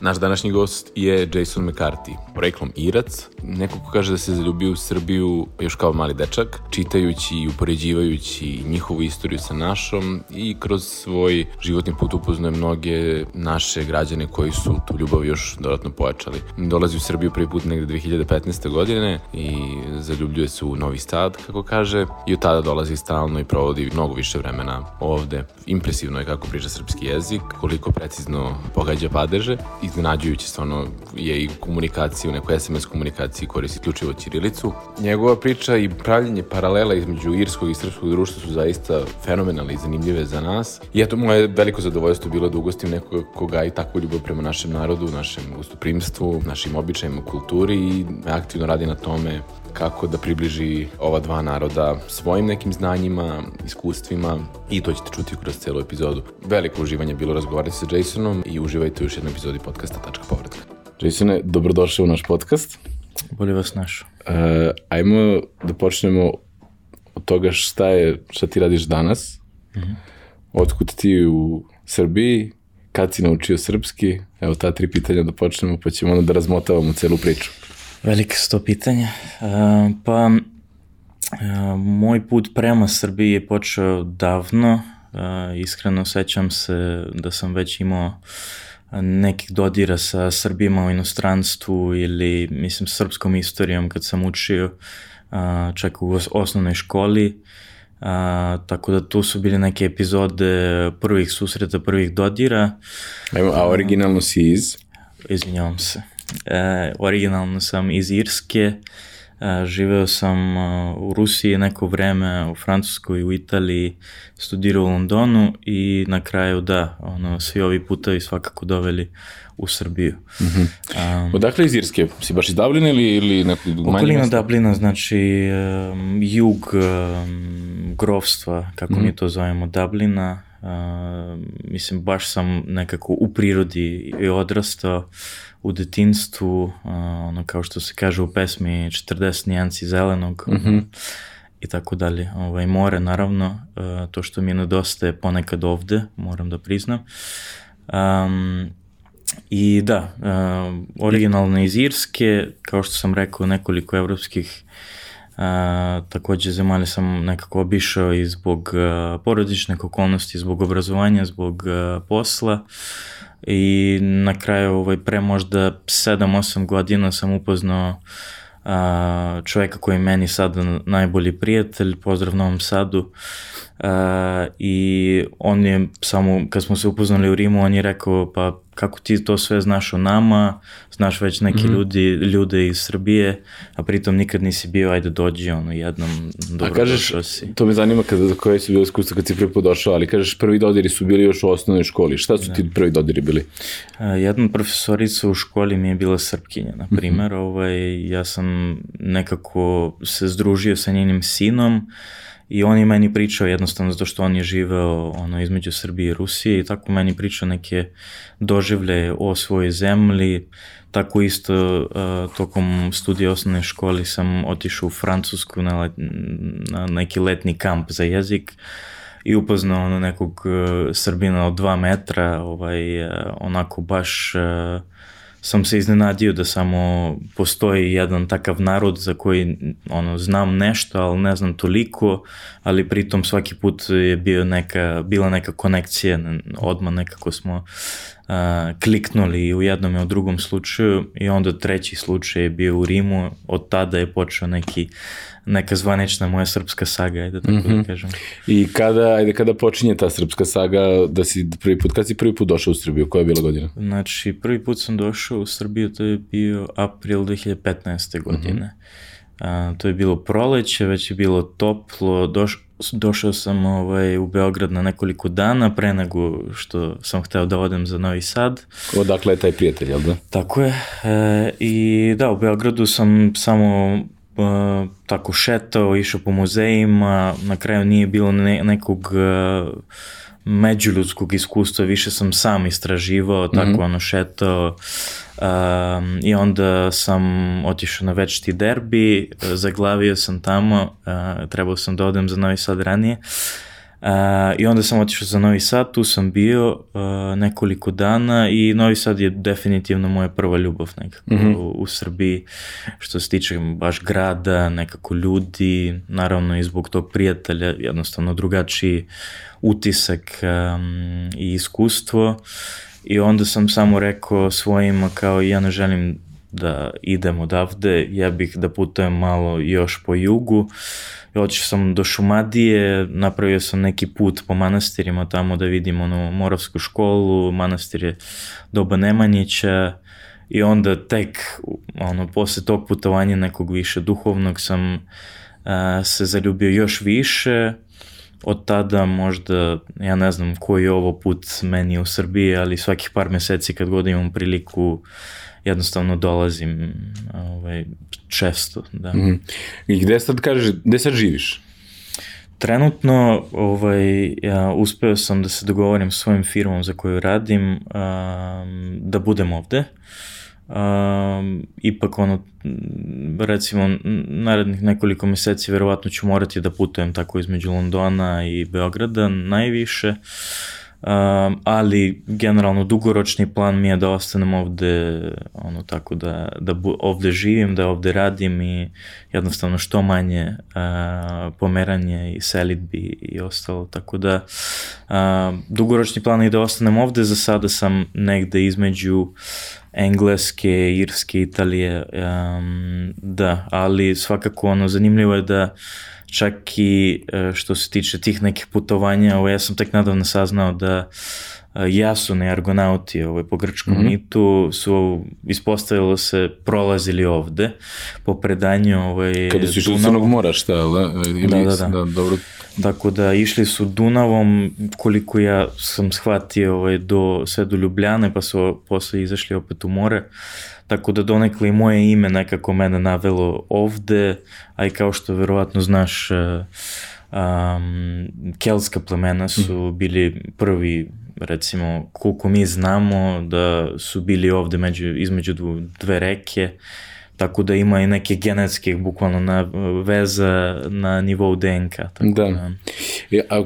Naš današnji gost je Jason McCarthy, poreklom Irac, neko ko kaže da se zaljubio u Srbiju još kao mali dečak, čitajući i upoređivajući njihovu istoriju sa našom i kroz svoj životni put upoznaje mnoge naše građane koji su tu ljubav još dodatno pojačali. Dolazi u Srbiju prvi put negde 2015. godine i zaljubljuje se u Novi Sad, kako kaže, i od tada dolazi stalno i provodi mnogo više vremena ovde. Impresivno je kako priča srpski jezik, koliko precizno pogađa padeže iznenađujuće stvarno je i komunikacija, u nekoj SMS komunikaciji koristi isključivo Ćirilicu. Njegova priča i pravljenje paralela između irskog i srpskog društva su zaista fenomenalne i zanimljive za nas. I eto, moje veliko zadovoljstvo bilo da ugostim nekoga koga i tako ljubav prema našem narodu, našem gostoprimstvu, našim običajima, kulturi i aktivno radi na tome kako da približi ova dva naroda svojim nekim znanjima, iskustvima i to ćete čuti kroz celu epizodu. Veliko uživanje bilo razgovarati sa Jasonom i uživajte u još jednoj epizodi podcasta Tačka povratka. Jasone, dobrodošao u naš podcast. Bolje vas našao. Uh, ajmo da počnemo od toga šta je, šta ti radiš danas, mm -hmm. otkud ti u Srbiji, kad si naučio srpski, evo ta tri pitanja da počnemo pa ćemo onda da razmotavamo celu priču. Velike su to pitanja. Pa, moj put prema Srbiji je počeo davno. Iskreno sećam se da sam već imao nekih dodira sa Srbima u inostranstvu ili, mislim, srpskom istorijom kad sam učio čak u osnovnoj školi. A, tako da tu su bili neke epizode prvih susreta, prvih dodira. a originalno si iz? Izvinjavam se. E, originalno sam iz Irske, e, živeo sam e, u Rusiji neko vreme, u Francuskoj, u Italiji, studirao u Londonu i na kraju da, ono, svi ovi putovi svakako doveli u Srbiju. Mm -hmm. um, Odakle iz Irske? Si baš iz Dublina ili, ili neko manje Okolina? Dublina, znači um, jug um, grovstva, kako mm -hmm. mi to zovemo, Dublina. Uh, mislim, baš sam nekako u prirodi i odrastao u detinstvu, ono kao što se kaže u pesmi 40 nijanci zelenog mm -hmm. i tako dalje. Ovaj, more naravno, to što mi nedostaje ponekad ovde, moram da priznam. Um, I da, uh, originalno iz Irske, kao što sam rekao, nekoliko evropskih uh, takođe zemalja sam nekako obišao i zbog uh, porodičnih okolnosti, zbog obrazovanja, zbog uh, posla. I na kraju ovaj, pre možda 7-8 godina sam upoznao a, čoveka koji je meni sada najbolji prijatelj, pozdrav Novom Sadu a, i on je samo, kad smo se upoznali u Rimu, on je rekao pa kako ti to sve znaš o nama, znaš već neki mm. ljudi, ljude iz Srbije, a pritom nikad nisi bio, ajde dođi ono jednom, dobro a kažeš, si. To me zanima kada, koje su bilo iskustva kad si prvi put došao, ali kažeš prvi dodiri su bili još u osnovnoj školi, šta su da. ti prvi dodiri bili? A, jedna profesorica u školi mi je bila srpkinja, na primer, mm -hmm. ovaj, ja sam nekako se združio sa njenim sinom, I on je meni pričao jednostavno zato što on je živeo ono, između Srbije i Rusije i tako meni pričao neke doživlje o svojoj zemlji. Tako isto uh, tokom studija osnovne škole sam otišao u Francusku na, let, na neki letni kamp za jezik i upoznao ono nekog uh, Srbina od dva metra, ovaj, uh, onako baš uh, sam se iznenadio da samo postoji jedan takav narod za koji ono, znam nešto, ali ne znam toliko, ali pritom svaki put je bio neka, bila neka konekcija, odmah nekako smo a, kliknuli u jednom i u drugom slučaju i onda treći slučaj je bio u Rimu, od tada je počeo neki neka zvanična moja srpska saga, ajde tako mm -hmm. da mhm. kažem. I kada, ajde, kada počinje ta srpska saga, da si prvi put, kad si prvi put došao u Srbiju, koja je bila godina? Znači, prvi put sam došao u Srbiju, to je bio april 2015. godine. Mm -hmm. A, to je bilo proleće, već je bilo toplo, doš, došao sam ovaj, u Beograd na nekoliko dana pre nego što sam hteo da odem za Novi Sad. Odakle je taj prijatelj, jel da? Tako je. E, I da, u Beogradu sam samo uh, tako šetao, išao po muzejima, na kraju nije bilo ne, nekog uh, međuljudskog iskustva, više sam sam istraživao, tako mm -hmm. ono šetao um, i onda sam otišao na večiti derbi, zaglavio sam tamo, uh, trebao sam da odem za Novi Sad ranije Uh, I onda sam otišao za Novi Sad, tu sam bio uh, nekoliko dana i Novi Sad je definitivno moja prva ljubav nekako mm -hmm. u, u Srbiji što se tiče baš grada, nekako ljudi, naravno i zbog tog prijatelja, jednostavno drugačiji utisak um, i iskustvo i onda sam samo rekao svojima kao ja ne želim da idem odavde, ja bih da putujem malo još po jugu. Otišao sam do Šumadije, napravio sam neki put po manastirima tamo da vidim onu Moravsku školu, manastir je Doba Nemanjića. I onda tek ono, posle tog putovanja nekog više duhovnog sam a, se zaljubio još više, od tada možda, ja ne znam koji je ovo put meni u Srbiji, ali svakih par meseci kad god imam priliku jednostavno dolazim ovaj, često. Da. Mm -hmm. I gde sad kažeš, gde sad živiš? Trenutno ovaj, ja uspeo sam da se dogovorim s svojim firmom za koju radim um, da budem ovde. Um, ipak ono, recimo, narednih nekoliko meseci verovatno ću morati da putujem tako između Londona i Beograda najviše. Uh, Um, ali generalno dugoročni plan mi je da ostanem ovde ono tako da, da bu, ovde živim, da ovde radim i jednostavno što manje uh, pomeranje i selitbi i ostalo, tako da uh, dugoročni plan je da ostanem ovde, za sada sam negde između engleske, irske, Italije, um, da, ali svakako ono zanimljivo je da uh, čak i e, što se tiče tih nekih putovanja, ovo ja sam tek nadavno saznao da e, jasuni argonauti ovaj, po grčkom mm -hmm. mitu su ispostavilo se prolazili ovde po predanju ovaj, Kada su išli Crnog mora šta, da? Ili, da, da, da. da dobro. Tako da išli su Dunavom, koliko ja sam shvatio ovaj, do, sve do Ljubljane, pa su posle izašli opet u more. Tako da donekle i moje ime nekako mene navelo ovde, a i kao što verovatno znaš, um, kelska plemena su mhm. bili prvi recimo koliko mi znamo da su bili ovde među, između dve reke tako da ima i neke genetske bukvalno na, veza na nivou DNK. Tako da. da. Ja, a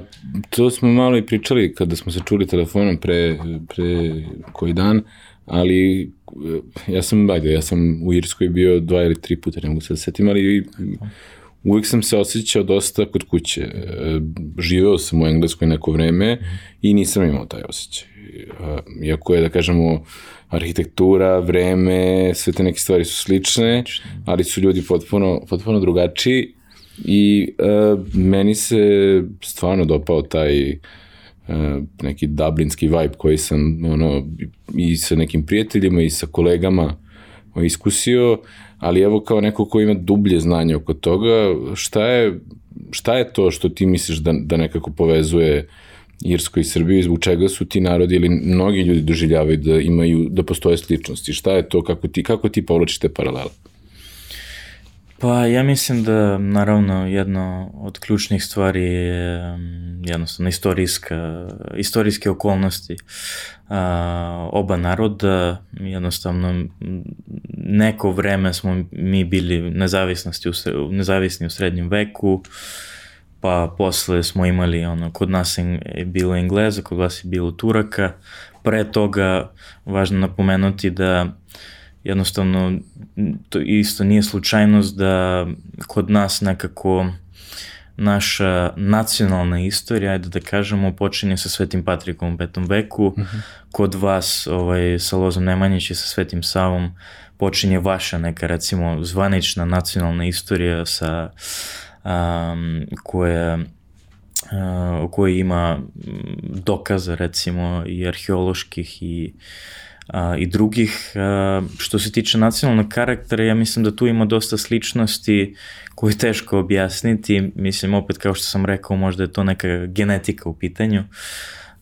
to smo malo i pričali kada smo se čuli telefonom pre, pre koji dan, ali ja sam, ajde, ja sam u Irskoj bio dva ili tri puta, ne mogu se da setim, ali uvijek sam se osjećao dosta kod kuće. E, živeo sam u Engleskoj neko vreme i nisam imao taj osjećaj. Iako je, da kažemo, arhitektura, vreme, sve te neke stvari su slične, ali su ljudi potpuno, potpuno drugačiji i uh, meni se stvarno dopao taj uh, neki dublinski vibe koji sam ono, i sa nekim prijateljima i sa kolegama iskusio, ali evo kao neko ko ima dublje znanje oko toga, šta je, šta je to što ti misliš da, da nekako povezuje Irsko i Srbiju i zbog čega su ti narodi ili mnogi ljudi doživljavaju da imaju, da postoje sličnosti? Šta je to, kako ti, kako ti povlačiš te paralele? Pa ja mislim da naravno jedno od ključnih stvari je jednostavno istorijska, istorijske okolnosti a, oba naroda, jednostavno neko vreme smo mi bili nezavisnosti u, nezavisni u srednjem veku, pa posle smo imali ono, kod nas je bilo Engleza, kod vas je bilo Turaka, pre toga važno napomenuti da jednostavno to isto nije slučajnost da kod nas nekako naša nacionalna istorija, ajde da kažemo, počinje sa Svetim Patrikom u petom veku, uh mhm. -huh. kod vas ovaj, sa Lozom Nemanjić i sa Svetim Savom počinje vaša neka recimo zvanična nacionalna istorija sa um, koja uh, koja ima dokaza recimo i arheoloških i uh, a, i drugih. A, što se tiče nacionalnog karaktera, ja mislim da tu ima dosta sličnosti koje je teško objasniti. Mislim, opet kao što sam rekao, možda je to neka genetika u pitanju.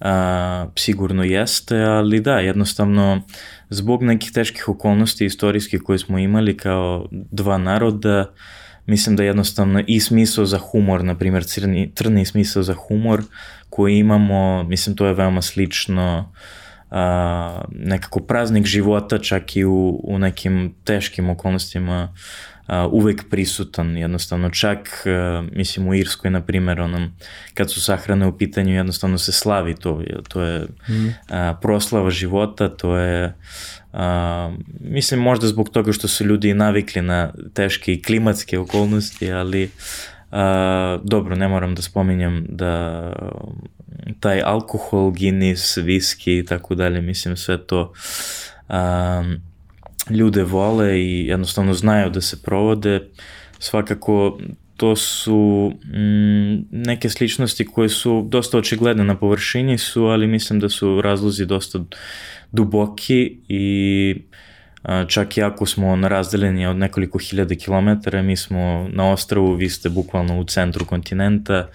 A, sigurno jeste, ali da, jednostavno zbog nekih teških okolnosti istorijskih koje smo imali kao dva naroda, mislim da jednostavno i smisao za humor, na primjer crni, crni smisao za humor koji imamo, mislim to je veoma slično a, nekako praznik života čak i u, u nekim teškim okolnostima a, uvek prisutan jednostavno čak a, mislim u Irskoj na primjer onom kad su sahrane u pitanju jednostavno se slavi to to je mm. a, proslava života to je a, mislim možda zbog toga što su ljudi navikli na teške i klimatske okolnosti ali a, dobro ne moram da spominjem da taj alkohol, Guinness, viski i tako dalje, mislim sve to um, ljude vole i jednostavno znaju da se provode. Svakako to su mm, neke sličnosti koje su dosta očigledne na površini su, ali mislim da su razlozi dosta duboki i čak i ako smo na razdeljeni od nekoliko hiljada kilometara, mi smo na ostravu, vi ste bukvalno u centru kontinenta,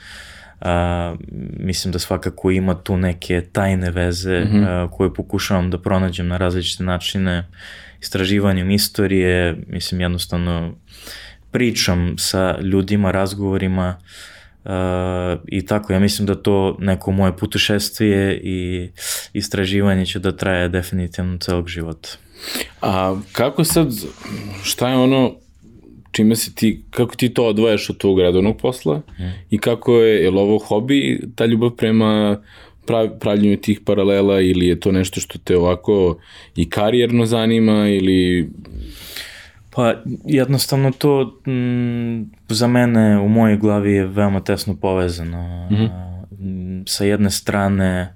a, mislim da svakako ima tu neke tajne veze mm -hmm. a, koje pokušavam da pronađem na različite načine istraživanjem istorije, mislim jednostavno pričam sa ljudima, razgovorima uh, i tako, ja mislim da to neko moje putešestvije i istraživanje će da traje definitivno celog života. A kako sad, šta je ono čime se ti, kako ti to odvajaš od tog redovnog posla mm. i kako je, je li ovo hobi, ta ljubav prema pravljenju tih paralela ili je to nešto što te ovako i karijerno zanima ili... Pa jednostavno to m, mm, za mene u mojoj glavi je veoma tesno povezano. Mm -hmm. Sa jedne strane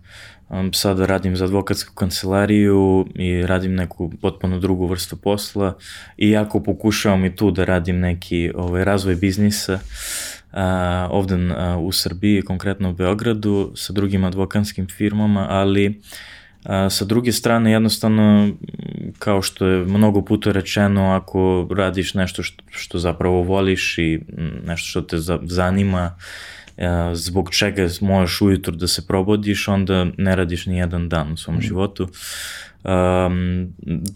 um, sada radim za advokatsku kancelariju i radim neku potpuno drugu vrstu posla i jako pokušavam i tu da radim neki ovaj, razvoj biznisa uh, ovde uh, u Srbiji, konkretno u Beogradu, sa drugim advokatskim firmama, ali A, sa druge strane, jednostavno, kao što je mnogo puta rečeno, ako radiš nešto što, što zapravo voliš i nešto što te zanima, zbog čega možeš ujutro da se probodiš, onda ne radiš ni jedan dan u svom mm. životu. Um,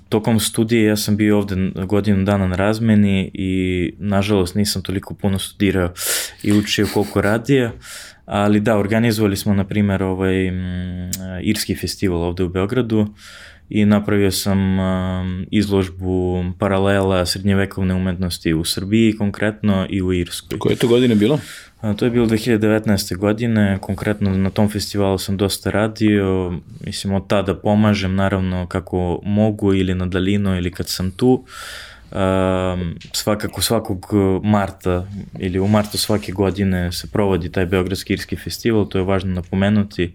tokom studije ja sam bio ovde godinu dana na razmeni i nažalost nisam toliko puno studirao i učio koliko radija, ali da, organizovali smo na primjer ovaj irski festival ovde u Beogradu i napravio sam um, izložbu paralela srednjevekovne umetnosti u Srbiji konkretno i u Irskoj. Koje to godine bilo? To je bilo 2019. godine, konkretno na tom festivalu sam dosta radio, mislim od tada pomažem naravno kako mogu ili na daljino ili kad sam tu. Uh, Um, svakako svakog marta ili u martu svake godine se provodi taj Beogradski irski festival, to je važno napomenuti.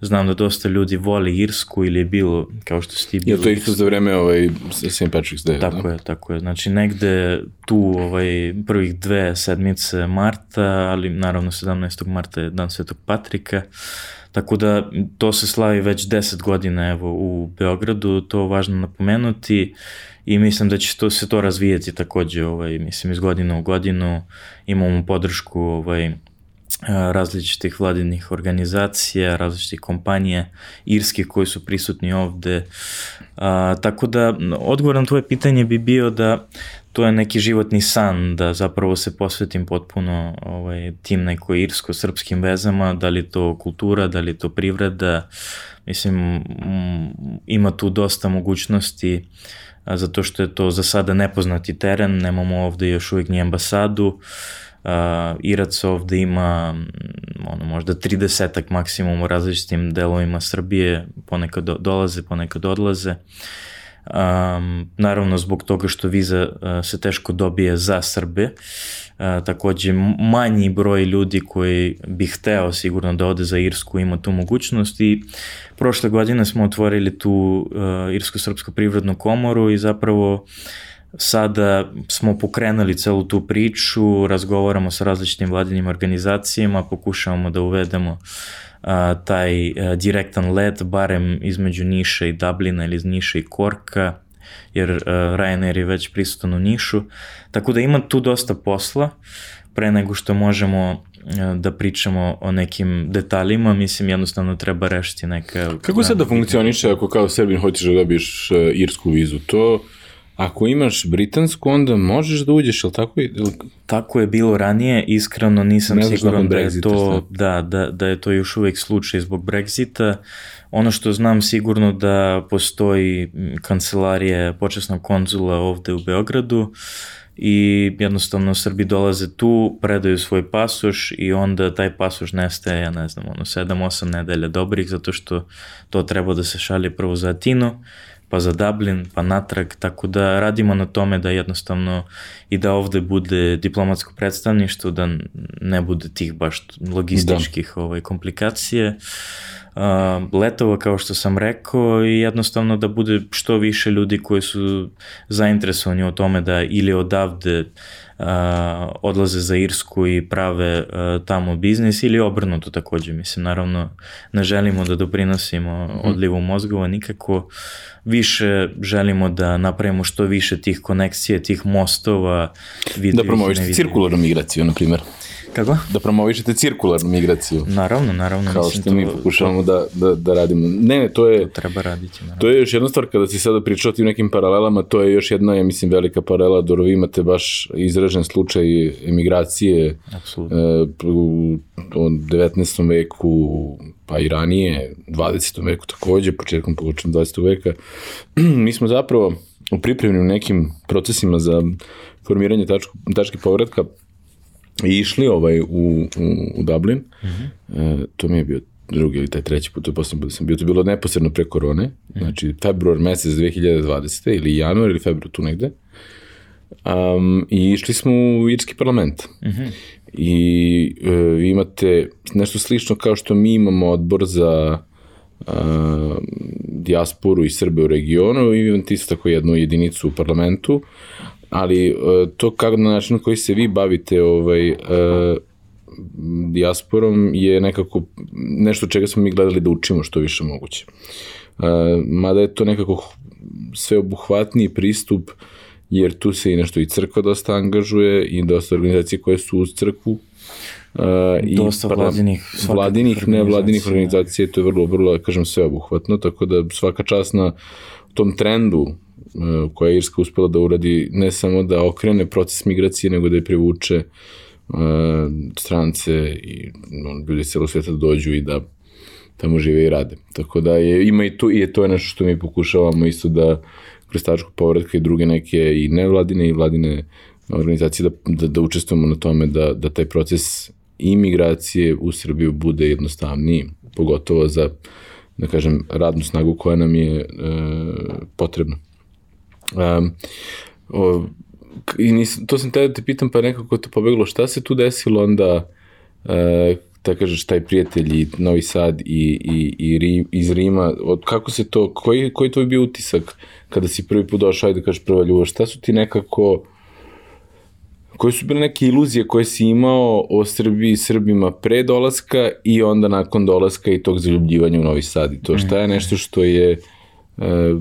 Znam da dosta ljudi voli Irsku ili je bilo, kao što si ti bilo. Je to isto za vreme ovaj, St. Patrick's Day, Tako da? je, tako je. Znači negde tu ovaj, prvih dve sedmice marta, ali naravno 17. marta je dan Svetog Patrika. Tako da to se slavi već 10 godina evo, u Beogradu, to je važno napomenuti. Uh, i mislim da će to, se to razvijeti takođe, ovaj, mislim, iz godine u godinu imamo podršku ovaj, različitih vladinih organizacija, različitih kompanije irskih koji su prisutni ovde. A, tako da, odgovor na tvoje pitanje bi bio da to je neki životni san, da zapravo se posvetim potpuno ovaj, tim nekoj irsko-srpskim vezama, da li to kultura, da li to privreda, mislim, ima tu dosta mogućnosti a, zato što je to za sada nepoznati teren, nemamo ovde još uvijek ni ambasadu, a, Irac ovde ima ono, možda 30 maksimum u različitim delovima Srbije, ponekad do, dolaze, ponekad odlaze. Um, naravno zbog toga što viza uh, se teško dobije za Srbe, uh, takođe manji broj ljudi koji bi hteo sigurno da ode za Irsku ima tu mogućnost i prošle godine smo otvorili tu uh, Irsko-Srpsku privrednu komoru i zapravo sada smo pokrenuli celu tu priču, razgovaramo sa različitim vladinim organizacijama, pokušavamo da uvedemo uh, a, taj a, direktan let, barem između Niša i Dublina ili iz Niša i Korka, jer a, Ryanair je već prisutan u Nišu. Tako da ima tu dosta posla pre nego što možemo da pričamo o nekim detaljima, mislim jednostavno treba rešiti neka... Kako sad da funkcioniše ako kao Srbin hoćeš da dobiješ irsku vizu? To ako imaš britansku, onda možeš da uđeš, ili tako? Ili... Tako je bilo ranije, iskreno nisam ne siguran da je, to, da, da, da je to još uvek slučaj zbog Brexita. Ono što znam sigurno da postoji kancelarije počasnog konzula ovde u Beogradu i jednostavno Srbi dolaze tu, predaju svoj pasoš i onda taj pasoš nestaje, ja ne znam, ono 7-8 nedelja dobrih zato što to treba da se šalje prvo za Atinu pa za Dublin, pa natrag, tako da radimo na tome da jednostavno i da ovde bude diplomatsko predstavništvo, da ne bude tih baš logističkih da. ovaj, komplikacije. Uh, letova, kao što sam rekao, i jednostavno da bude što više ljudi koji su zainteresovani o tome da ili odavde uh, odlaze za Irsku i prave tamo biznis ili obrnuto takođe. Mislim, naravno, ne želimo da doprinosimo mhm. odlivu mozgova nikako. Više želimo da napravimo što više tih konekcije, tih mostova. Da promovište cirkularnu migraciju, na primjer. Kako? Da promovišete cirkularnu migraciju. Naravno, naravno. Kao što to, mi pokušavamo to, da, da, da radimo. Ne, to je... To treba raditi, naravno. To je još jedna stvar, kada si sada pričao o tim nekim paralelama, to je još jedna, ja mislim, velika paralela, da vi imate baš izražen slučaj emigracije Apsolutno. e, u, u 19. veku, pa i ranije, 20. veku takođe, početkom početkom 20. veka. mi smo zapravo u pripremnim nekim procesima za formiranje tačku, tačke povratka i išli ovaj u, u, u Dublin. Mm -hmm. e, to mi je bio drugi ili taj treći put, to je put sam bio, to je bilo neposredno pre korone, mm -hmm. znači februar mesec 2020. ili januar ili februar tu negde. Um, I išli smo u irski parlament. Mm -hmm. I e, vi imate nešto slično kao što mi imamo odbor za uh, dijasporu i Srbe u regionu i imate isto tako jednu jedinicu u parlamentu, ali e, to kako na način koji se vi bavite ovaj, uh, dijasporom je nekako nešto čega smo mi gledali da učimo što više moguće. Uh, mada je to nekako sveobuhvatniji pristup, jer tu se i nešto i crkva dosta angažuje i dosta organizacije koje su uz crkvu, Uh, Dosta i vladinih, vladinih, ne vladinih organizacija, to je vrlo, vrlo, kažem, sveobuhvatno, tako da svaka čast na tom trendu E, koja je Irska uspela da uradi ne samo da okrene proces migracije, nego da je privuče uh, strance i on, ljudi celo sveta da dođu i da tamo žive i rade. Tako da je, ima i to, i je to je nešto što mi pokušavamo isto da tačku povratka i druge neke i nevladine i vladine organizacije da, da, da učestvujemo na tome da, da taj proces imigracije u Srbiju bude jednostavniji, pogotovo za, da kažem, radnu snagu koja nam je e, potrebna. Um, o, i nis, to sam te da te pitam, pa nekako to pobeglo, šta se tu desilo onda, e, da kažeš, taj prijatelj i Novi Sad i, i, i Rim, iz Rima, od, kako se to, koji, koji to je bio utisak kada si prvi put došao, ajde da kažeš prva ljubav, šta su ti nekako, koje su bile neke iluzije koje si imao o Srbiji i Srbima pre dolaska i onda nakon dolaska i tog zaljubljivanja u Novi Sad i to šta je nešto što je e,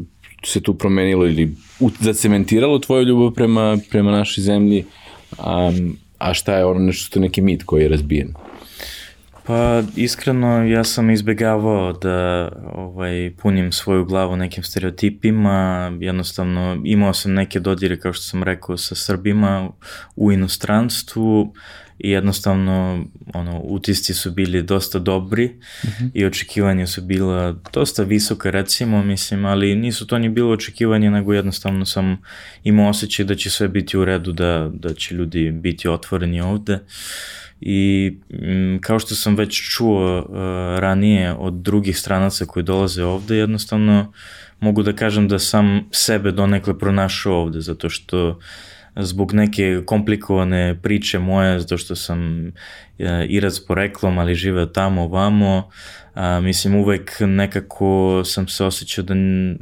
se tu promenilo ili zacementiralo tvoju ljubav prema, prema našoj zemlji, a, a šta je ono nešto što je neki mit koji je razbijen? Pa iskreno ja sam izbegavao da ovaj, punim svoju glavu nekim stereotipima, jednostavno imao sam neke dodire kao što sam rekao sa Srbima u inostranstvu i jednostavno ono, utisci su bili dosta dobri uh mhm. -huh. i očekivanja su bila dosta visoka recimo, mislim, ali nisu to ni bilo očekivanje, nego jednostavno sam imao osjećaj da će sve biti u redu, da, da će ljudi biti otvoreni ovde. I m, kao što sam već čuo uh, ranije od drugih stranaca koji dolaze ovde, jednostavno mogu da kažem da sam sebe donekle pronašao ovde, zato što uh, zbog neke komplikovane priče moje, zato što sam e, Irac poreklom, ali živeo tamo, vamo, a, mislim uvek nekako sam se osjećao da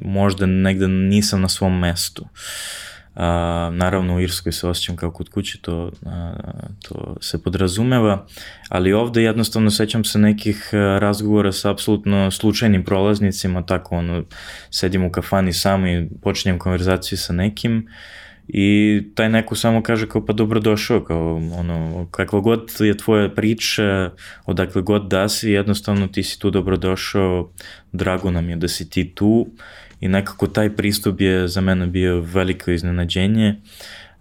možda negde nisam na svom mestu. A, naravno u Irskoj se osjećam kao kod kuće, to, a, to se podrazumeva, ali ovde jednostavno sećam se nekih razgovora sa apsolutno slučajnim prolaznicima, tako ono, sedim u kafani sam i počinjem konverzaciju sa nekim i taj neko samo kaže kao pa dobro došao, kao ono, kakva god je tvoja priča, odakle god da si, jednostavno ti si tu dobro došao, drago nam je da si ti tu i nekako taj pristup je za mene bio veliko iznenađenje.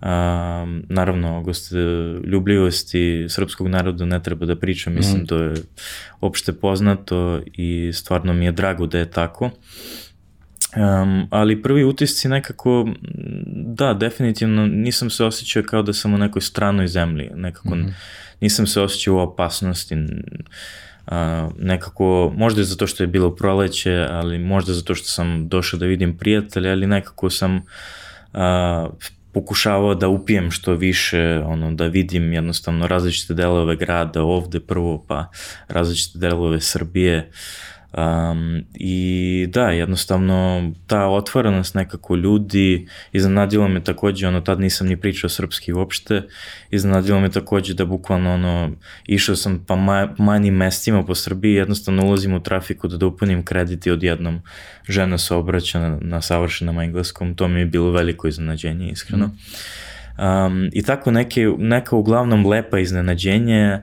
A, naravno, goste, ljubljivosti srpskog naroda ne treba da pričam, mislim, mm. to je opšte poznato i stvarno mi je drago da je tako. Um, ali prvi utisci nekako, da, definitivno nisam se osjećao kao da sam u nekoj stranoj zemlji, nekako mm -hmm. nisam se osjećao u opasnosti, uh, nekako, možda je zato što je bilo proleće, ali možda zato što sam došao da vidim prijatelja, ali nekako sam uh, pokušavao da upijem što više, ono, da vidim jednostavno različite delove grada ovde prvo, pa različite delove Srbije, Um, I da, jednostavno ta otvorenost nekako ljudi, iznenadilo me takođe, ono, tad nisam ni pričao srpski uopšte, iznenadilo me takođe da bukvalno, ono, išao sam pa ma, manjim mestima po Srbiji, jednostavno ulazim u trafiku da dopunim kredit i odjednom žena se obraća na, na savršenom engleskom, to mi je bilo veliko iznenađenje, iskreno. Mm. Um, I tako neke, neka uglavnom lepa iznenađenje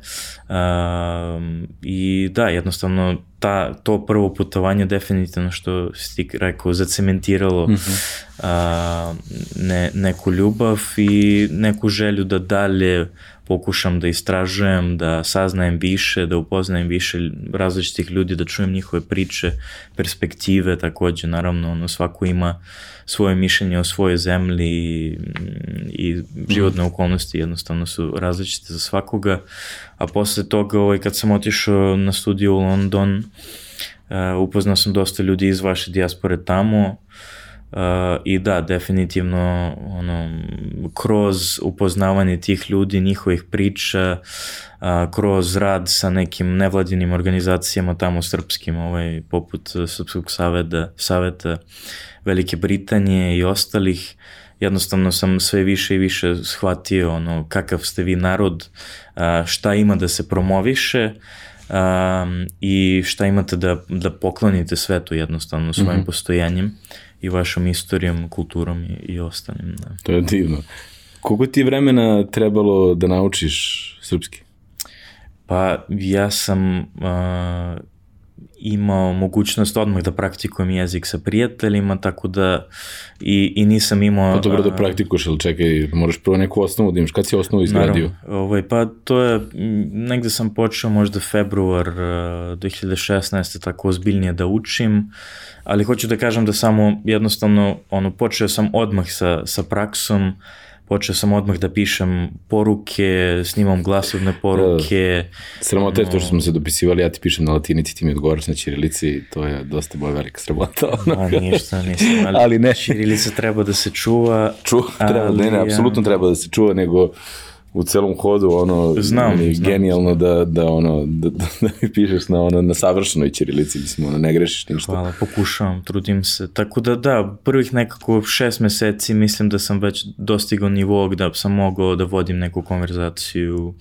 um, i da, jednostavno ta, to prvo putovanje definitivno što si ti rekao zacementiralo mm -hmm. uh, ne, neku ljubav i neku želju da dalje pokušam da istražujem, da saznajem više, da upoznajem više različitih ljudi, da čujem njihove priče, perspektive takođe, naravno, ono, svako ima svoje mišljenje o svojoj zemlji i, i životne mm. okolnosti jednostavno su različite za svakoga, a posle toga ovaj, kad sam otišao na studiju u London, uh, upoznao sam dosta ljudi iz vaše dijaspore tamo, Uh, I da, definitivno ono, kroz upoznavanje tih ljudi, njihovih priča, uh, kroz rad sa nekim nevladinim organizacijama tamo srpskim, ovaj, poput Srpskog saveta, saveta Velike Britanije i ostalih, jednostavno sam sve više i više shvatio ono, kakav ste vi narod, uh, šta ima da se promoviše, um, i šta imate da, da poklonite svetu jednostavno svojim mm -hmm. postojanjem i vašom istorijom, kulturom i, i ostalim. Da. To je divno. Koliko ti vremena trebalo da naučiš srpski? Pa ja sam uh, imao mogućnost odmah da praktikujem jezik sa prijateljima, tako da i, i nisam imao... Pa dobro da praktikuješ, ali čekaj, moraš prvo neku osnovu da imaš. Kad si osnovu izgradio? Naravno, ovaj, pa to je, negde sam počeo možda februar 2016. tako ozbiljnije da učim, ali hoću da kažem da samo jednostavno, ono, počeo sam odmah sa, sa praksom, počeo sam odmah da pišem poruke, snimam glasovne poruke. Da, sramota je to što smo se dopisivali, ja ti pišem na latinici, ti mi odgovaraš na čirilici, to je dosta boja velika sramota. Ma ništa, nisam, ali, ali ne. čirilica treba da se čuva. Čuva, treba, ali, ne, ne, apsolutno treba da se čuva, nego u celom hodu ono znam, je znam. genijalno da, da ono da, da, da pišeš na ono na savršenoj ćirilici mislim ono ne grešiš ništa. Hvala, pokušavam, trudim se. Tako da da, prvih nekako šest meseci mislim da sam već dostigao nivo da sam mogao da vodim neku konverzaciju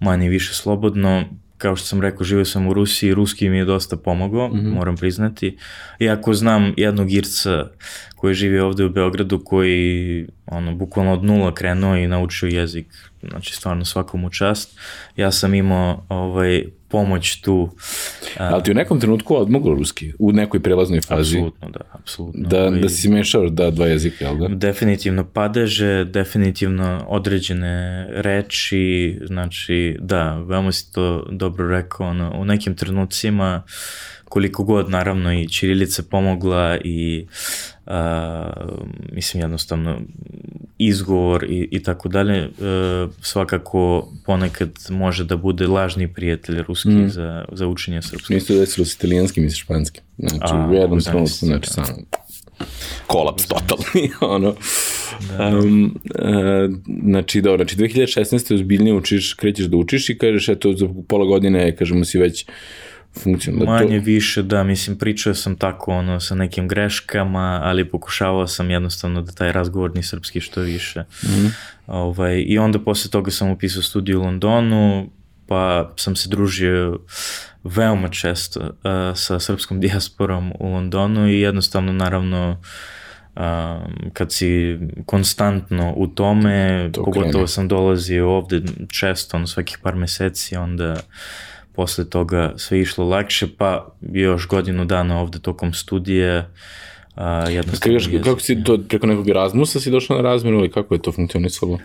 manje više slobodno kao što sam rekao, živio sam u Rusiji, ruski mi je dosta pomogao, mm -hmm. moram priznati. Iako znam jednog Irca koji živi ovde u Beogradu, koji ono, bukvalno od nula krenuo i naučio jezik, znači stvarno svakom u čast. Ja sam imao ovaj, pomoć tu. Ali ti u nekom trenutku odmoglo ruski, u nekoj prelaznoj fazi? Apsolutno, da, apsolutno. Da, da si mešao da dva jezika, jel da? Definitivno padeže, definitivno određene reči, znači da, veoma si to dobro rekao, ono, u nekim trenucima koliko god naravno i Čirilica pomogla i uh, mislim jednostavno izgovor i, i tako dalje, uh, svakako ponekad može da bude lažni prijatelj ruski mm. za, za učenje srpskog. Isto desilo s italijanskim i sa španskim. Znači, A, u jednom trenutku, znači, da. samo kolaps totalni, ono. Da. Um, uh, znači, dobro, znači 2016. ozbiljnije učiš, krećeš da učiš i kažeš, eto, za pola godine, kažemo si već funkcionalno. Manje to... više, da, mislim, pričao sam tako ono sa nekim greškama, ali pokušavao sam jednostavno da taj razgovorni srpski što više. Mm -hmm. ovaj, I onda posle toga sam upisao studiju u Londonu, pa sam se družio veoma često uh, sa srpskom dijasporom u Londonu i jednostavno naravno um, kad si konstantno u tome, to pogotovo krene. sam dolazio ovde često, ono svakih par meseci, onda posle toga sve išlo lakše, pa još godinu dana ovde tokom studije a, jednostavno Kako, kako si to, preko nekog Erasmusa si došao na razmjenu ili kako je to funkcionisalo? Uh,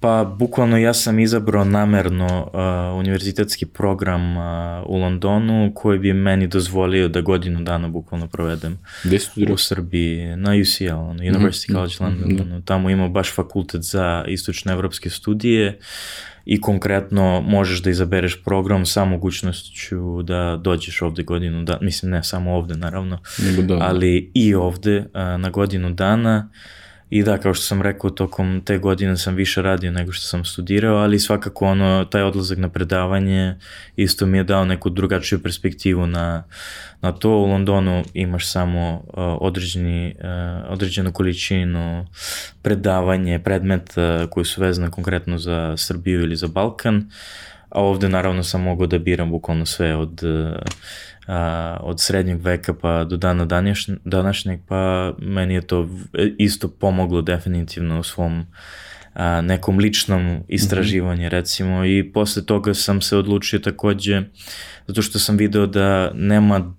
pa, bukvalno ja sam izabrao namerno uh, univerzitetski program uh, u Londonu koji bi meni dozvolio da godinu dana bukvalno provedem Gde studirao? u Srbiji, na UCL, ono, University Mhm, College London. ono, Tamo ima baš fakultet za istočne evropske studije i konkretno možeš da izabereš program sa mogućnošću da dođeš ovde godinu dana, mislim ne samo ovde naravno, da. ali i ovde a, na godinu dana i da, kao što sam rekao, tokom te godine sam više radio nego što sam studirao, ali svakako ono, taj odlazak na predavanje isto mi je dao neku drugačiju perspektivu na, na to. U Londonu imaš samo uh, određeni, uh, određenu količinu predavanje, predmeta koji su vezane konkretno za Srbiju ili za Balkan, a ovde naravno sam mogao da biram bukvalno sve od uh, a, od srednjeg veka pa do dana danješ, današnjeg, pa meni je to isto pomoglo definitivno u svom a, nekom ličnom istraživanju mm -hmm. recimo i posle toga sam se odlučio takođe zato što sam video da nema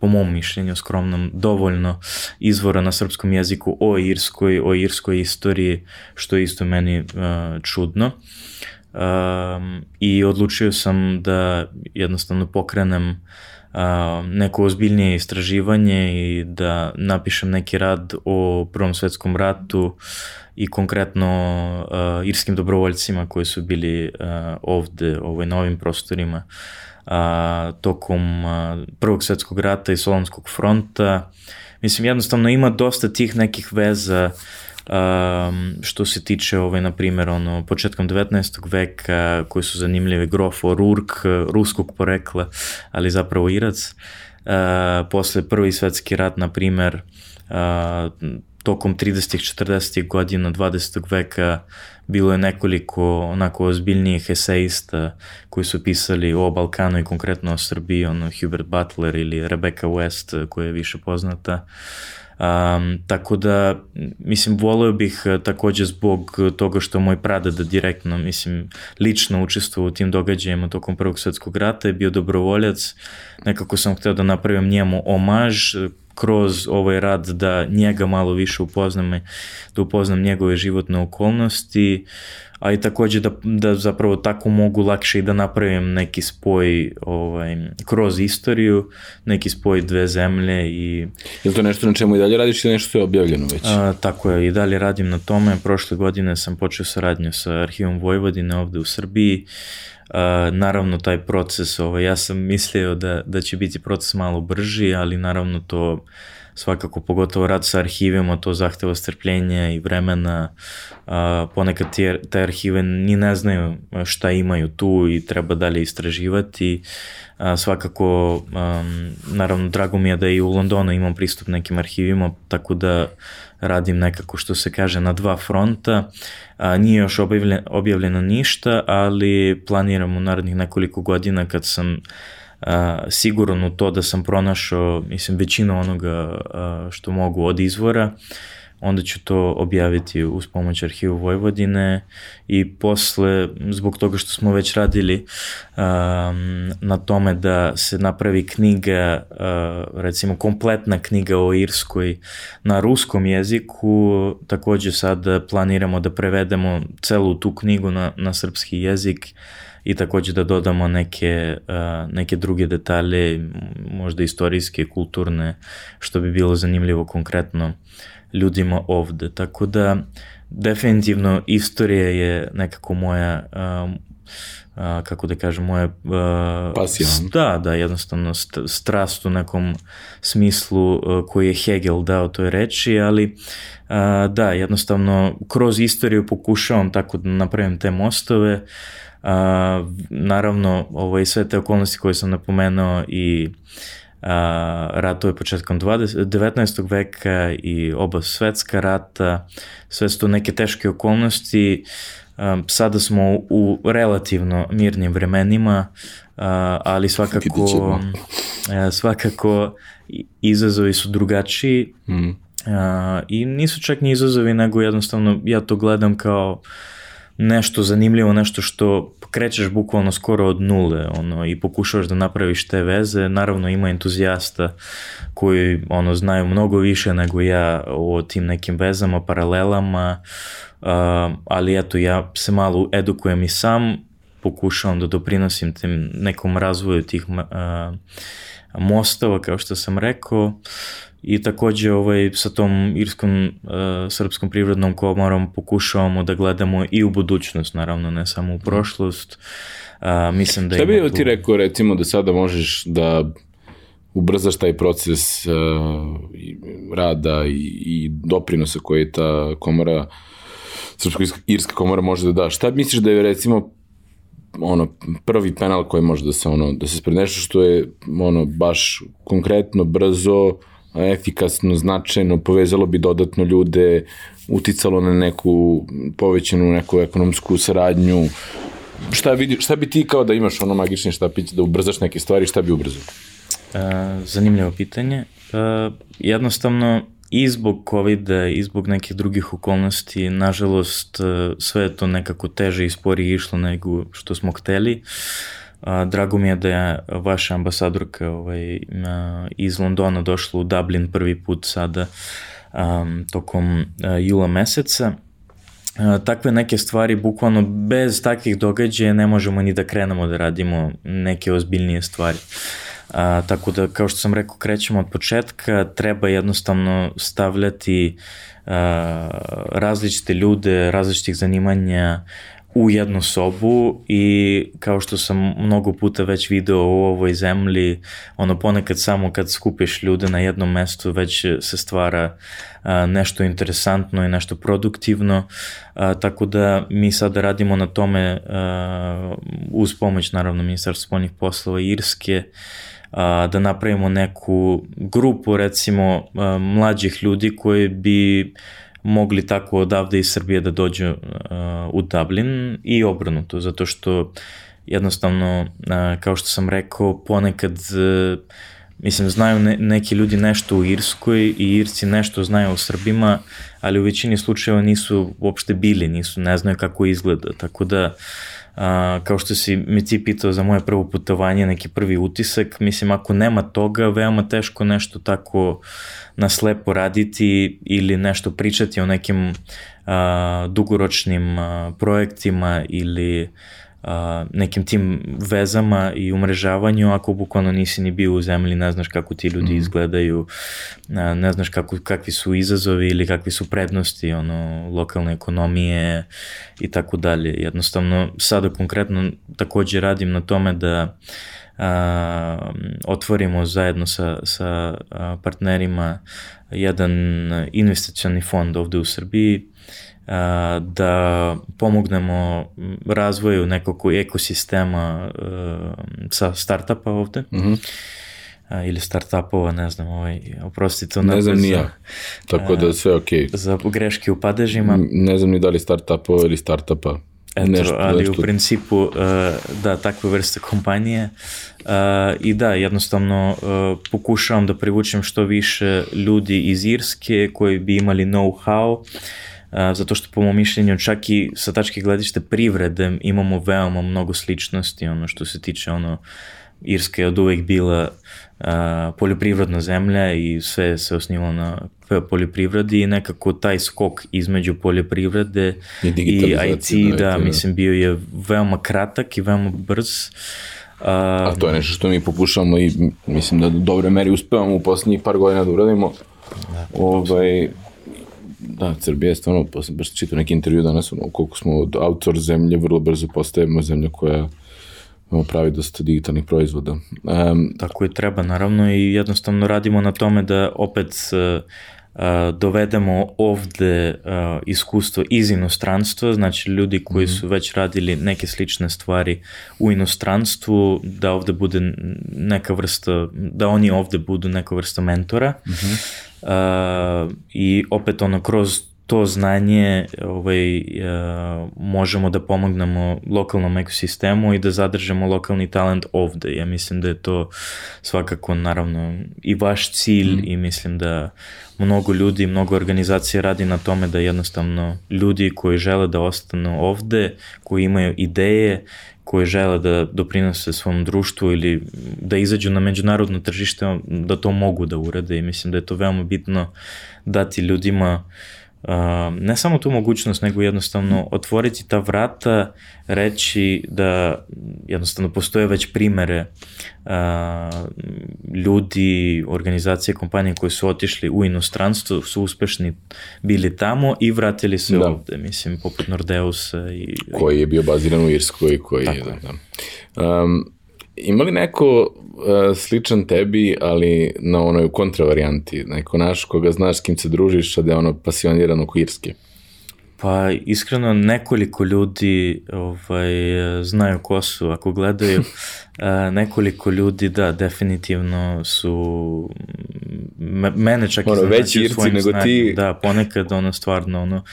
po mom mišljenju skromnom, dovoljno izvora na srpskom jeziku o Irskoj, o irskoj istoriji, što je isto meni uh, čudno. Um, I odlučio sam da jednostavno pokrenem uh, neko ozbiljnije istraživanje i da napišem neki rad o Prvom svetskom ratu i konkretno uh, irskim dobrovoljcima koji su bili uh, ovde ovaj, na ovim prostorima a, tokom a, Prvog svetskog rata i Solonskog fronta. Mislim, jednostavno ima dosta tih nekih veza um, što se tiče, ovaj, na primjer, ono, početkom 19. veka, koji su zanimljive, Grofo Rurk, ruskog porekla, ali zapravo Irac. Uh, posle Prvi svetski rat, na primjer, uh, tokom 30. 40. godina 20. veka bilo je nekoliko onako ozbiljnijih eseista koji su pisali o Balkanu i konkretno o Srbiji, ono Hubert Butler ili Rebecca West koja je više poznata. Um, tako da, mislim, voleo bih takođe zbog toga što moj pradeda direktno, mislim, lično učestvovao u tim događajima tokom Prvog svetskog rata, je bio dobrovoljac, nekako sam hteo da napravim njemu omaž, kroz ovaj rad da njega malo više upoznam, da upoznam njegove životne okolnosti, a i takođe da, da zapravo tako mogu lakše i da napravim neki spoj ovaj, kroz istoriju, neki spoj dve zemlje i... Je li to nešto na čemu i dalje radiš ili nešto što je objavljeno već? A, tako je, i dalje radim na tome. Prošle godine sam počeo saradnju sa Arhivom Vojvodine ovde u Srbiji. Naravno taj proces, ovaj, ja sam mislio da, da će biti proces malo brži, ali naravno to svakako pogotovo rad sa arhivima, to zahteva strpljenja i vremena, uh, ponekad te, te arhive ni ne znaju šta imaju tu i treba dalje istraživati, uh, svakako um, naravno drago mi je da i u Londonu imam pristup nekim arhivima, tako da radim nekako što se kaže na dva fronta. A, nije još objavljeno, objavljeno ništa, ali planiram u narednih nekoliko godina kad sam a, siguran u to da sam pronašao, mislim, većinu onoga a, što mogu od izvora, onda ću to objaviti uz pomoć arhivu Vojvodine i posle, zbog toga što smo već radili um, na tome da se napravi knjiga, uh, recimo kompletna knjiga o Irskoj na ruskom jeziku, takođe sad planiramo da prevedemo celu tu knjigu na, na srpski jezik i takođe da dodamo neke, uh, neke druge detalje, možda istorijske, kulturne, što bi bilo zanimljivo konkretno ljudima ovde. Tako da definitivno istorija je nekako moja um, a, kako da kažem, moja... Uh, Pasija. Da, da, jednostavno st strast u nekom smislu uh, koji je Hegel dao toj reči, ali uh, da, jednostavno kroz istoriju pokušavam tako da napravim te mostove, uh, naravno ovaj, sve te okolnosti koje sam napomenuo i Uh, ratove početkom 20, 19. veka i oba svetska rata, sve su to neke teške okolnosti, sada smo u relativno mirnim vremenima, uh, ali svakako, uh, svakako izazovi su drugačiji mm. uh, i nisu čak ni izazovi, nego jednostavno ja to gledam kao nešto zanimljivo, nešto što krećeš bukvalno skoro od nule ono, i pokušavaš da napraviš te veze. Naravno ima entuzijasta koji ono, znaju mnogo više nego ja o tim nekim vezama, paralelama, uh, ali eto ja se malo edukujem i sam, pokušavam da doprinosim tim nekom razvoju tih uh, mostova, kao što sam rekao, i takođe ovaj, sa tom irskom uh, srpskom privrednom komorom pokušavamo da gledamo i u budućnost, naravno, ne samo u prošlost. Uh, mislim da Šta bi tu... ti rekao, recimo, da sada možeš da ubrzaš taj proces uh, rada i, i doprinosa koje ta komora, srpsko-irska komora može da da. Šta misliš da je, recimo, ono prvi penal koji može da se ono da se spred što je ono baš konkretno brzo efikasno, značajno, povezalo bi dodatno ljude, uticalo na neku povećanu neku ekonomsku saradnju. Šta, vidi, šta bi ti kao da imaš ono magični štapić da ubrzaš neke stvari, šta bi ubrzao? Uh, zanimljivo pitanje. Uh, jednostavno, i zbog covid i zbog nekih drugih okolnosti, nažalost, sve je to nekako teže i sporije išlo nego što smo hteli. Drago mi je da je vaša ambasadorka ovaj, iz Londona došla u Dublin prvi put sada um, tokom jula meseca. Takve neke stvari, bukvalno bez takvih događaja ne možemo ni da krenemo da radimo neke ozbiljnije stvari. A, tako da, kao što sam rekao, krećemo od početka, treba jednostavno stavljati a, različite ljude, različitih zanimanja u jednu sobu i kao što sam mnogo puta već video u ovoj zemlji, ono ponekad samo kad skupiš ljude na jednom mestu već se stvara a, nešto interesantno i nešto produktivno, a, tako da mi sada radimo na tome a, uz pomoć naravno Ministarstva spoljnih poslova Irske, a, da napravimo neku grupu recimo a, mlađih ljudi koji bi mogli tako odavde iz Srbije da dođu uh, u Dublin i obrnuto, zato što jednostavno, uh, kao što sam rekao, ponekad uh, mislim, znaju ne, neki ljudi nešto u Irskoj i Irci nešto znaju o Srbima, ali u većini slučajeva nisu uopšte bili, nisu, ne znaju kako izgleda, tako da a, kao što si mi ti pitao za moje prvo putovanje, neki prvi utisak, mislim, ako nema toga, veoma teško nešto tako na slepo raditi ili nešto pričati o nekim a, dugoročnim a, projektima ili a, nekim tim vezama i umrežavanju ako bukvalno nisi ni bio u zemlji, ne znaš kako ti ljudi mm. izgledaju, a, ne znaš kako, kakvi su izazovi ili kakvi su prednosti ono, lokalne ekonomije i tako dalje. Jednostavno, sada konkretno takođe radim na tome da otvorimo zajedno sa, sa partnerima jedan investicioni fond ovde u Srbiji da pomognemo razvoju nekog ekosistema sa startupa ovde. Mm -hmm ili startupova, ne znam, ovaj, oprostite. Ne znam ni ja, tako da sve ok. Za greške u padežima. Ne znam ni da li startupova ili startupa. Eto, nešto, ali nešto... u principu, da, takve vrste kompanije. I da, jednostavno pokušavam da privučem što više ljudi iz Irske koji bi imali know-how zato što po mom mišljenju čak i sa tačke gledište privrede imamo veoma mnogo sličnosti, ono što se tiče ono Irska je od uvek bila uh, poljoprivredna zemlja i sve se osnivalo na poljoprivredi i nekako taj skok između poljoprivrede i, i IT, da, da, mislim, bio je veoma kratak i veoma brz. Uh, A to je nešto što mi pokušamo i mislim da do dobre meri uspevamo u poslednjih par godina da uradimo. Da, ovaj, Da, Srbija je stvarno, baš čitao neki intervju danas, ono, koliko smo od autor zemlje, vrlo brzo postajemo zemlja koja pravi dosta digitalnih proizvoda. Um, Tako i treba, naravno, i jednostavno radimo na tome da opet uh, dovedemo ovde uh, iskustvo iz inostranstva, znači ljudi koji mhm. su već radili neke slične stvari u inostranstvu, da ovde bude neka vrsta, da oni ovde budu neka vrsta mentora. Mm -hmm. uh, I opet ono, kroz to znanje ovaj, uh, možemo da pomognemo lokalnom ekosistemu i da zadržemo lokalni talent ovde. Ja mislim da je to svakako naravno i vaš cilj mm. i mislim da mnogo ljudi, mnogo organizacija radi na tome da jednostavno ljudi koji žele da ostanu ovde, koji imaju ideje, koji žele da doprinose svom društvu ili da izađu na međunarodno tržište, da to mogu da urade i mislim da je to veoma bitno dati ljudima uh, ne samo tu mogućnost, nego jednostavno otvoriti ta vrata, reći da jednostavno postoje već primere ljudi, organizacije, kompanije koji su otišli u inostranstvo, su uspešni bili tamo i vratili se da. ovde, mislim, poput Nordeusa. I, koji je bio baziran u Irskoj, koji je, da. da. Um, ima li neko uh, sličan tebi, ali na onoj kontravarijanti, neko naš koga znaš s kim se družiš, a da je ono pasioniran oko Irske? Pa iskreno nekoliko ljudi ovaj, znaju ko su, ako gledaju nekoliko ljudi da definitivno su mene čak ono, veći irci nego znanju. ti da ponekad ono stvarno ono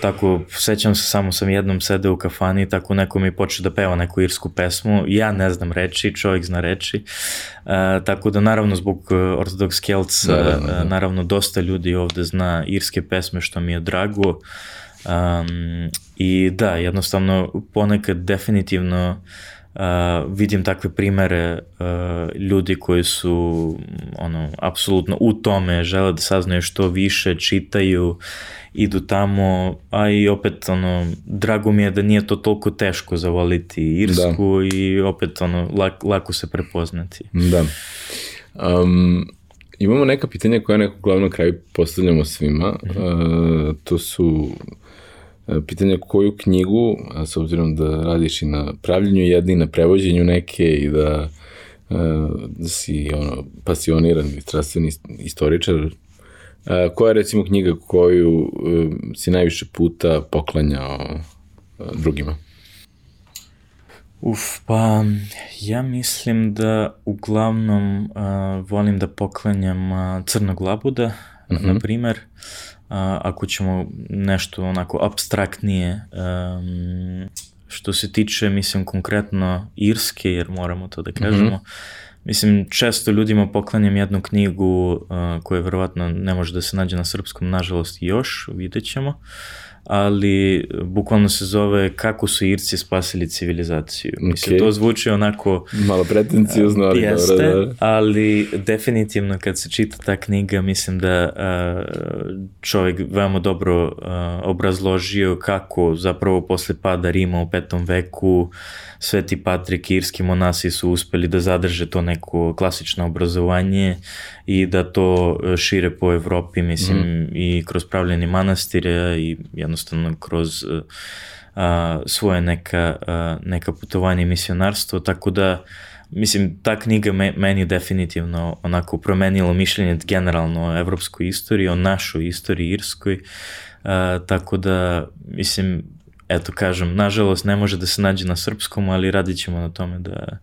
tako sećam se samo sam jednom sede u kafani tako neko mi počeo da peva neku irsku pesmu ja ne znam reči čovjek zna reči uh, tako da naravno zbog Orthodox Celts da, da, da, da. naravno dosta ljudi ovde zna irske pesme što mi je drago Um, I da, jednostavno ponekad definitivno uh, vidim takve primere uh, ljudi koji su ono, apsolutno u tome, žele da saznaju što više, čitaju, idu tamo, a i opet ono, drago mi je da nije to toliko teško zavoliti Irsku da. i opet ono, lak, lako se prepoznati. Da. Um, imamo neka pitanja koja nekog glavno kraju postavljamo svima. Mm -hmm. uh, to su E, pitanje koju knjigu, a s obzirom da radiš i na pravljenju jedne i na prevođenju neke i da, e, da si ono, pasioniran i strastveni istoričar, a, koja je recimo knjiga koju si najviše puta poklanjao drugima? Uf, pa ja mislim da uglavnom uh, volim da poklanjam uh, Crnog labuda, mm -hmm. na primer. Uh, ako ćemo nešto onako abstraktnije um, što se tiče, mislim, konkretno Irske, jer moramo to da kažemo, mm -hmm. Mislim, često ljudima poklanjam jednu knjigu uh, koja verovatno ne može da se nađe na srpskom, nažalost još, vidjet ćemo. Uh, ali bukvalno se zove Kako su Irci spasili civilizaciju. Okay. Mislim, to zvuči onako... Malo pretencijozno, ali jeste, dobro, da. ali definitivno kad se čita ta knjiga, mislim da uh, čovjek veoma dobro uh, obrazložio kako zapravo posle pada Rima u petom veku Sveti Patrik i irski monasi su uspeli da zadrže to neko klasično obrazovanje i da to e, šire po Evropi, mislim, mm. i kroz pravljeni manastire i jednostavno kroz e, a, svoje neka, a, neka putovanje i misionarstvo, tako da mislim, ta knjiga me, meni definitivno onako promenilo mišljenje generalno o evropskoj istoriji, o našoj istoriji irskoj, a, tako da, mislim, eto kažem, nažalost ne može da se nađe na srpskom, ali radit ćemo na tome da,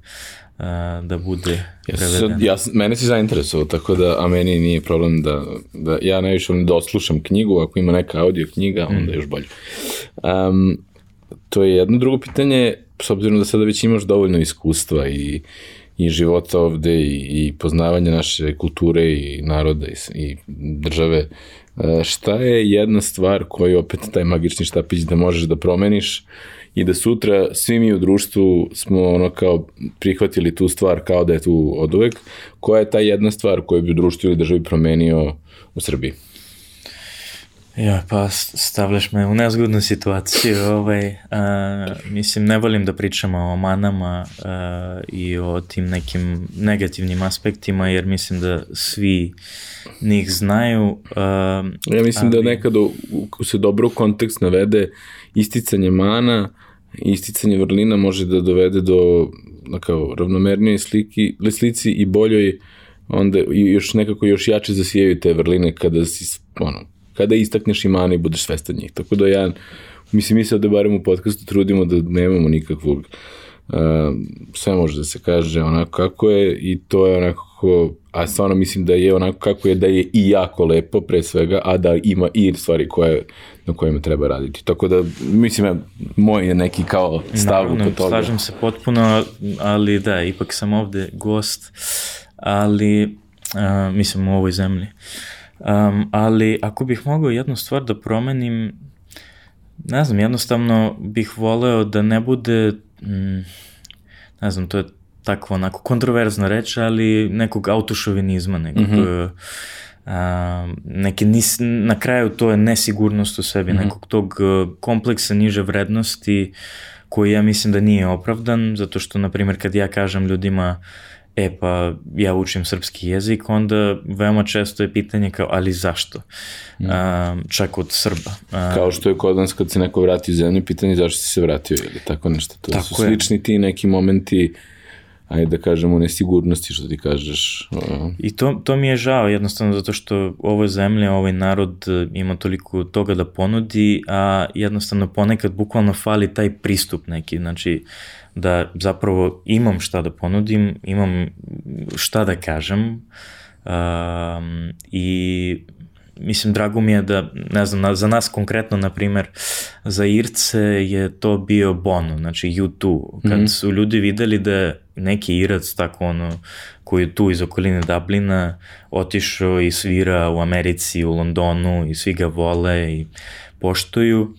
da bude prevedeno. Ja, ja, mene si zainteresovao, tako da, a meni nije problem da, da ja najviše volim da oslušam knjigu, ako ima neka audio knjiga, onda mm. još bolje. Um, to je jedno drugo pitanje, s obzirom da sada već imaš dovoljno iskustva i, i života ovde i, i poznavanja naše kulture i naroda i, i države, šta je jedna stvar koju opet taj magični štapić da možeš da promeniš i da sutra svi mi u društvu smo ono kao prihvatili tu stvar kao da je tu od uvek, koja je ta jedna stvar koju bi u društvu ili državi promenio u Srbiji? Ja, pa stavljaš me u nezgodnu situaciju. Ovaj, a, mislim, ne volim da pričamo o manama a, i o tim nekim negativnim aspektima, jer mislim da svi njih znaju. A, ja mislim da ali... da nekad u, se dobro kontekst navede isticanje mana, isticanje vrlina može da dovede do na kao ravnomernije sliki, slici i boljoj onda i još nekako još jače zasijaju te vrline kada si ono, kada istakneš imana i budeš svestan njih. Tako da ja, mislim, mi se da barem u podcastu trudimo da nemamo nikakvog sve može da se kaže onako kako je i to je onako, a stvarno mislim da je onako kako je, da je i jako lepo pre svega, a da ima i stvari koje, na kojima treba raditi. Tako da, mislim, ja, moj je neki kao stav Naravno, oko toga. slažem se potpuno, ali da, ipak sam ovde gost, ali, a, mislim, u ovoj zemlji. Um, ali ako bih mogao jednu stvar da promenim, ne znam, jednostavno bih voleo da ne bude, mm, ne znam, to je takva onako kontroverzna reč, ali nekog autošovinizma, nekog, mm -hmm. a, neke nis, na kraju to je nesigurnost u sebi, mm -hmm. nekog tog kompleksa niže vrednosti koji ja mislim da nije opravdan, zato što, na primjer, kad ja kažem ljudima e pa ja učim srpski jezik, onda veoma često je pitanje kao, ali zašto? Mm. A, čak od Srba. A, kao što je kod nas kad se neko vrati u zemlju, pitanje zašto si se vratio ili tako nešto. To tako su slični je. ti neki momenti ajde da kažemo, nesigurnosti, što ti kažeš. I to, to mi je žao, jednostavno zato što ovo zemlja, ovaj narod e, ima toliko toga da ponudi, a jednostavno ponekad bukvalno fali taj pristup neki, znači da zapravo imam šta da ponudim, imam šta da kažem um, i mislim, drago mi je da, ne znam, za nas konkretno, na primer, za Irce je to bio Bono, znači U2. Kad mm -hmm. su ljudi videli da neki Irac, tako ono, koji je tu iz okoline Dublina, otišao i svira u Americi, u Londonu i svi ga vole i poštuju, uh,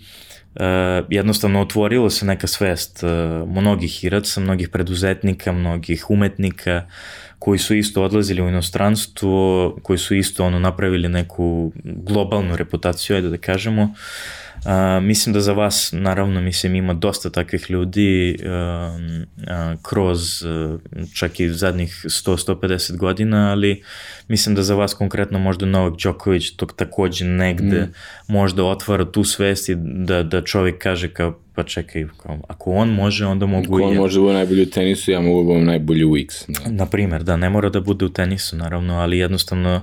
jednostavno otvorilo se neka svest uh, mnogih Iraca, mnogih preduzetnika, mnogih umetnika, uh, koji su isto odlazili u inostranstvo, koji su isto ono napravili neku globalnu reputaciju, ajde da kažemo. A, mislim da za vas, naravno, mislim, ima dosta takvih ljudi a, a, kroz a, čak i zadnjih 100-150 godina, ali mislim da za vas konkretno možda Novak Đoković tog takođe negde mm. možda otvara tu svest i da, da čovjek kaže kao pa čekaj, kao, ako on može, onda mogu ako i... Ako on može da bude najbolji u tenisu, ja mogu da budem najbolji u X. Da. Naprimer, da, ne mora da bude u tenisu, naravno, ali jednostavno,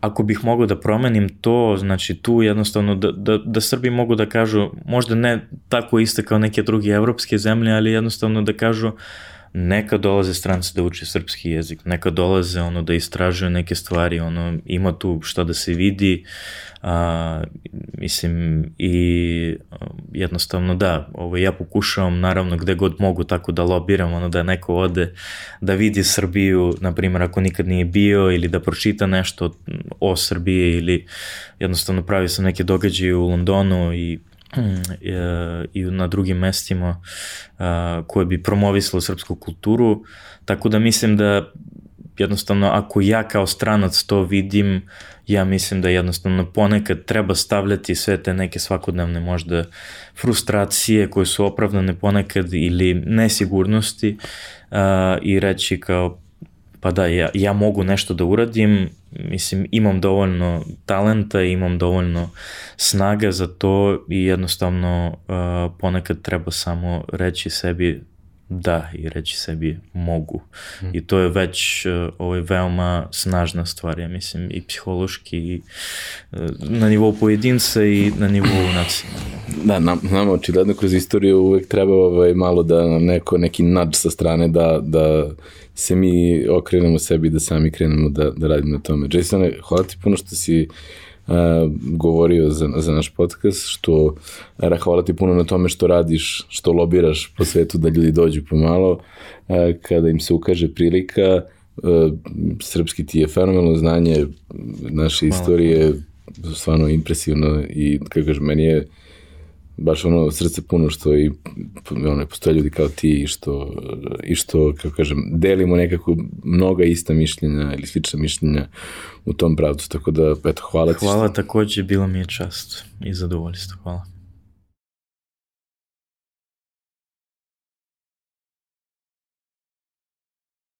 ako bih mogao da promenim to, znači tu jednostavno da, da, da Srbi mogu da kažu, možda ne tako iste kao neke druge evropske zemlje, ali jednostavno da kažu, uh, neka dolaze stranci da uče srpski jezik, neka dolaze ono da istražuju neke stvari, ono ima tu šta da se vidi, a, mislim i jednostavno da, ovo ja pokušavam naravno gde god mogu tako da lobiram, ono da neko ode da vidi Srbiju, na primjer ako nikad nije bio ili da pročita nešto o Srbiji ili jednostavno pravi sam neke događaje u Londonu i i na drugim mestima koje bi promovisalo srpsku kulturu, tako da mislim da jednostavno ako ja kao stranac to vidim, ja mislim da jednostavno ponekad treba stavljati sve te neke svakodnevne možda frustracije koje su opravdane ponekad ili nesigurnosti uh, i reći kao pa da, ja, ja mogu nešto da uradim, mislim, imam dovoljno talenta, imam dovoljno snaga za to i jednostavno uh, ponekad treba samo reći sebi da i reći sebi mogu. Mm. I to je već uh, ovaj, veoma snažna stvar, ja mislim, i psihološki, i uh, na nivou pojedinca i na nivou nacije. Da, nam, nam očigledno kroz istoriju uvek treba ovaj, malo da neko, neki nađ sa strane da, da se mi okrenemo sebi da sami krenemo da, da radimo na tome. Jason, hvala ti puno što si uh, govorio za, za naš podcast, što uh, hvala ti puno na tome što radiš, što lobiraš po svetu da ljudi dođu pomalo, uh, kada im se ukaže prilika, uh, srpski ti je fenomenalno znanje naše hvala. istorije, stvarno impresivno i kako kažem, meni je baš ono srce puno što i ono, postoje ljudi kao ti i što, i što kako kažem, delimo nekako mnoga ista mišljenja ili slična mišljenja u tom pravcu, tako da eto, hvala ti. Hvala što... takođe, bila mi je čast i zadovoljstvo, hvala.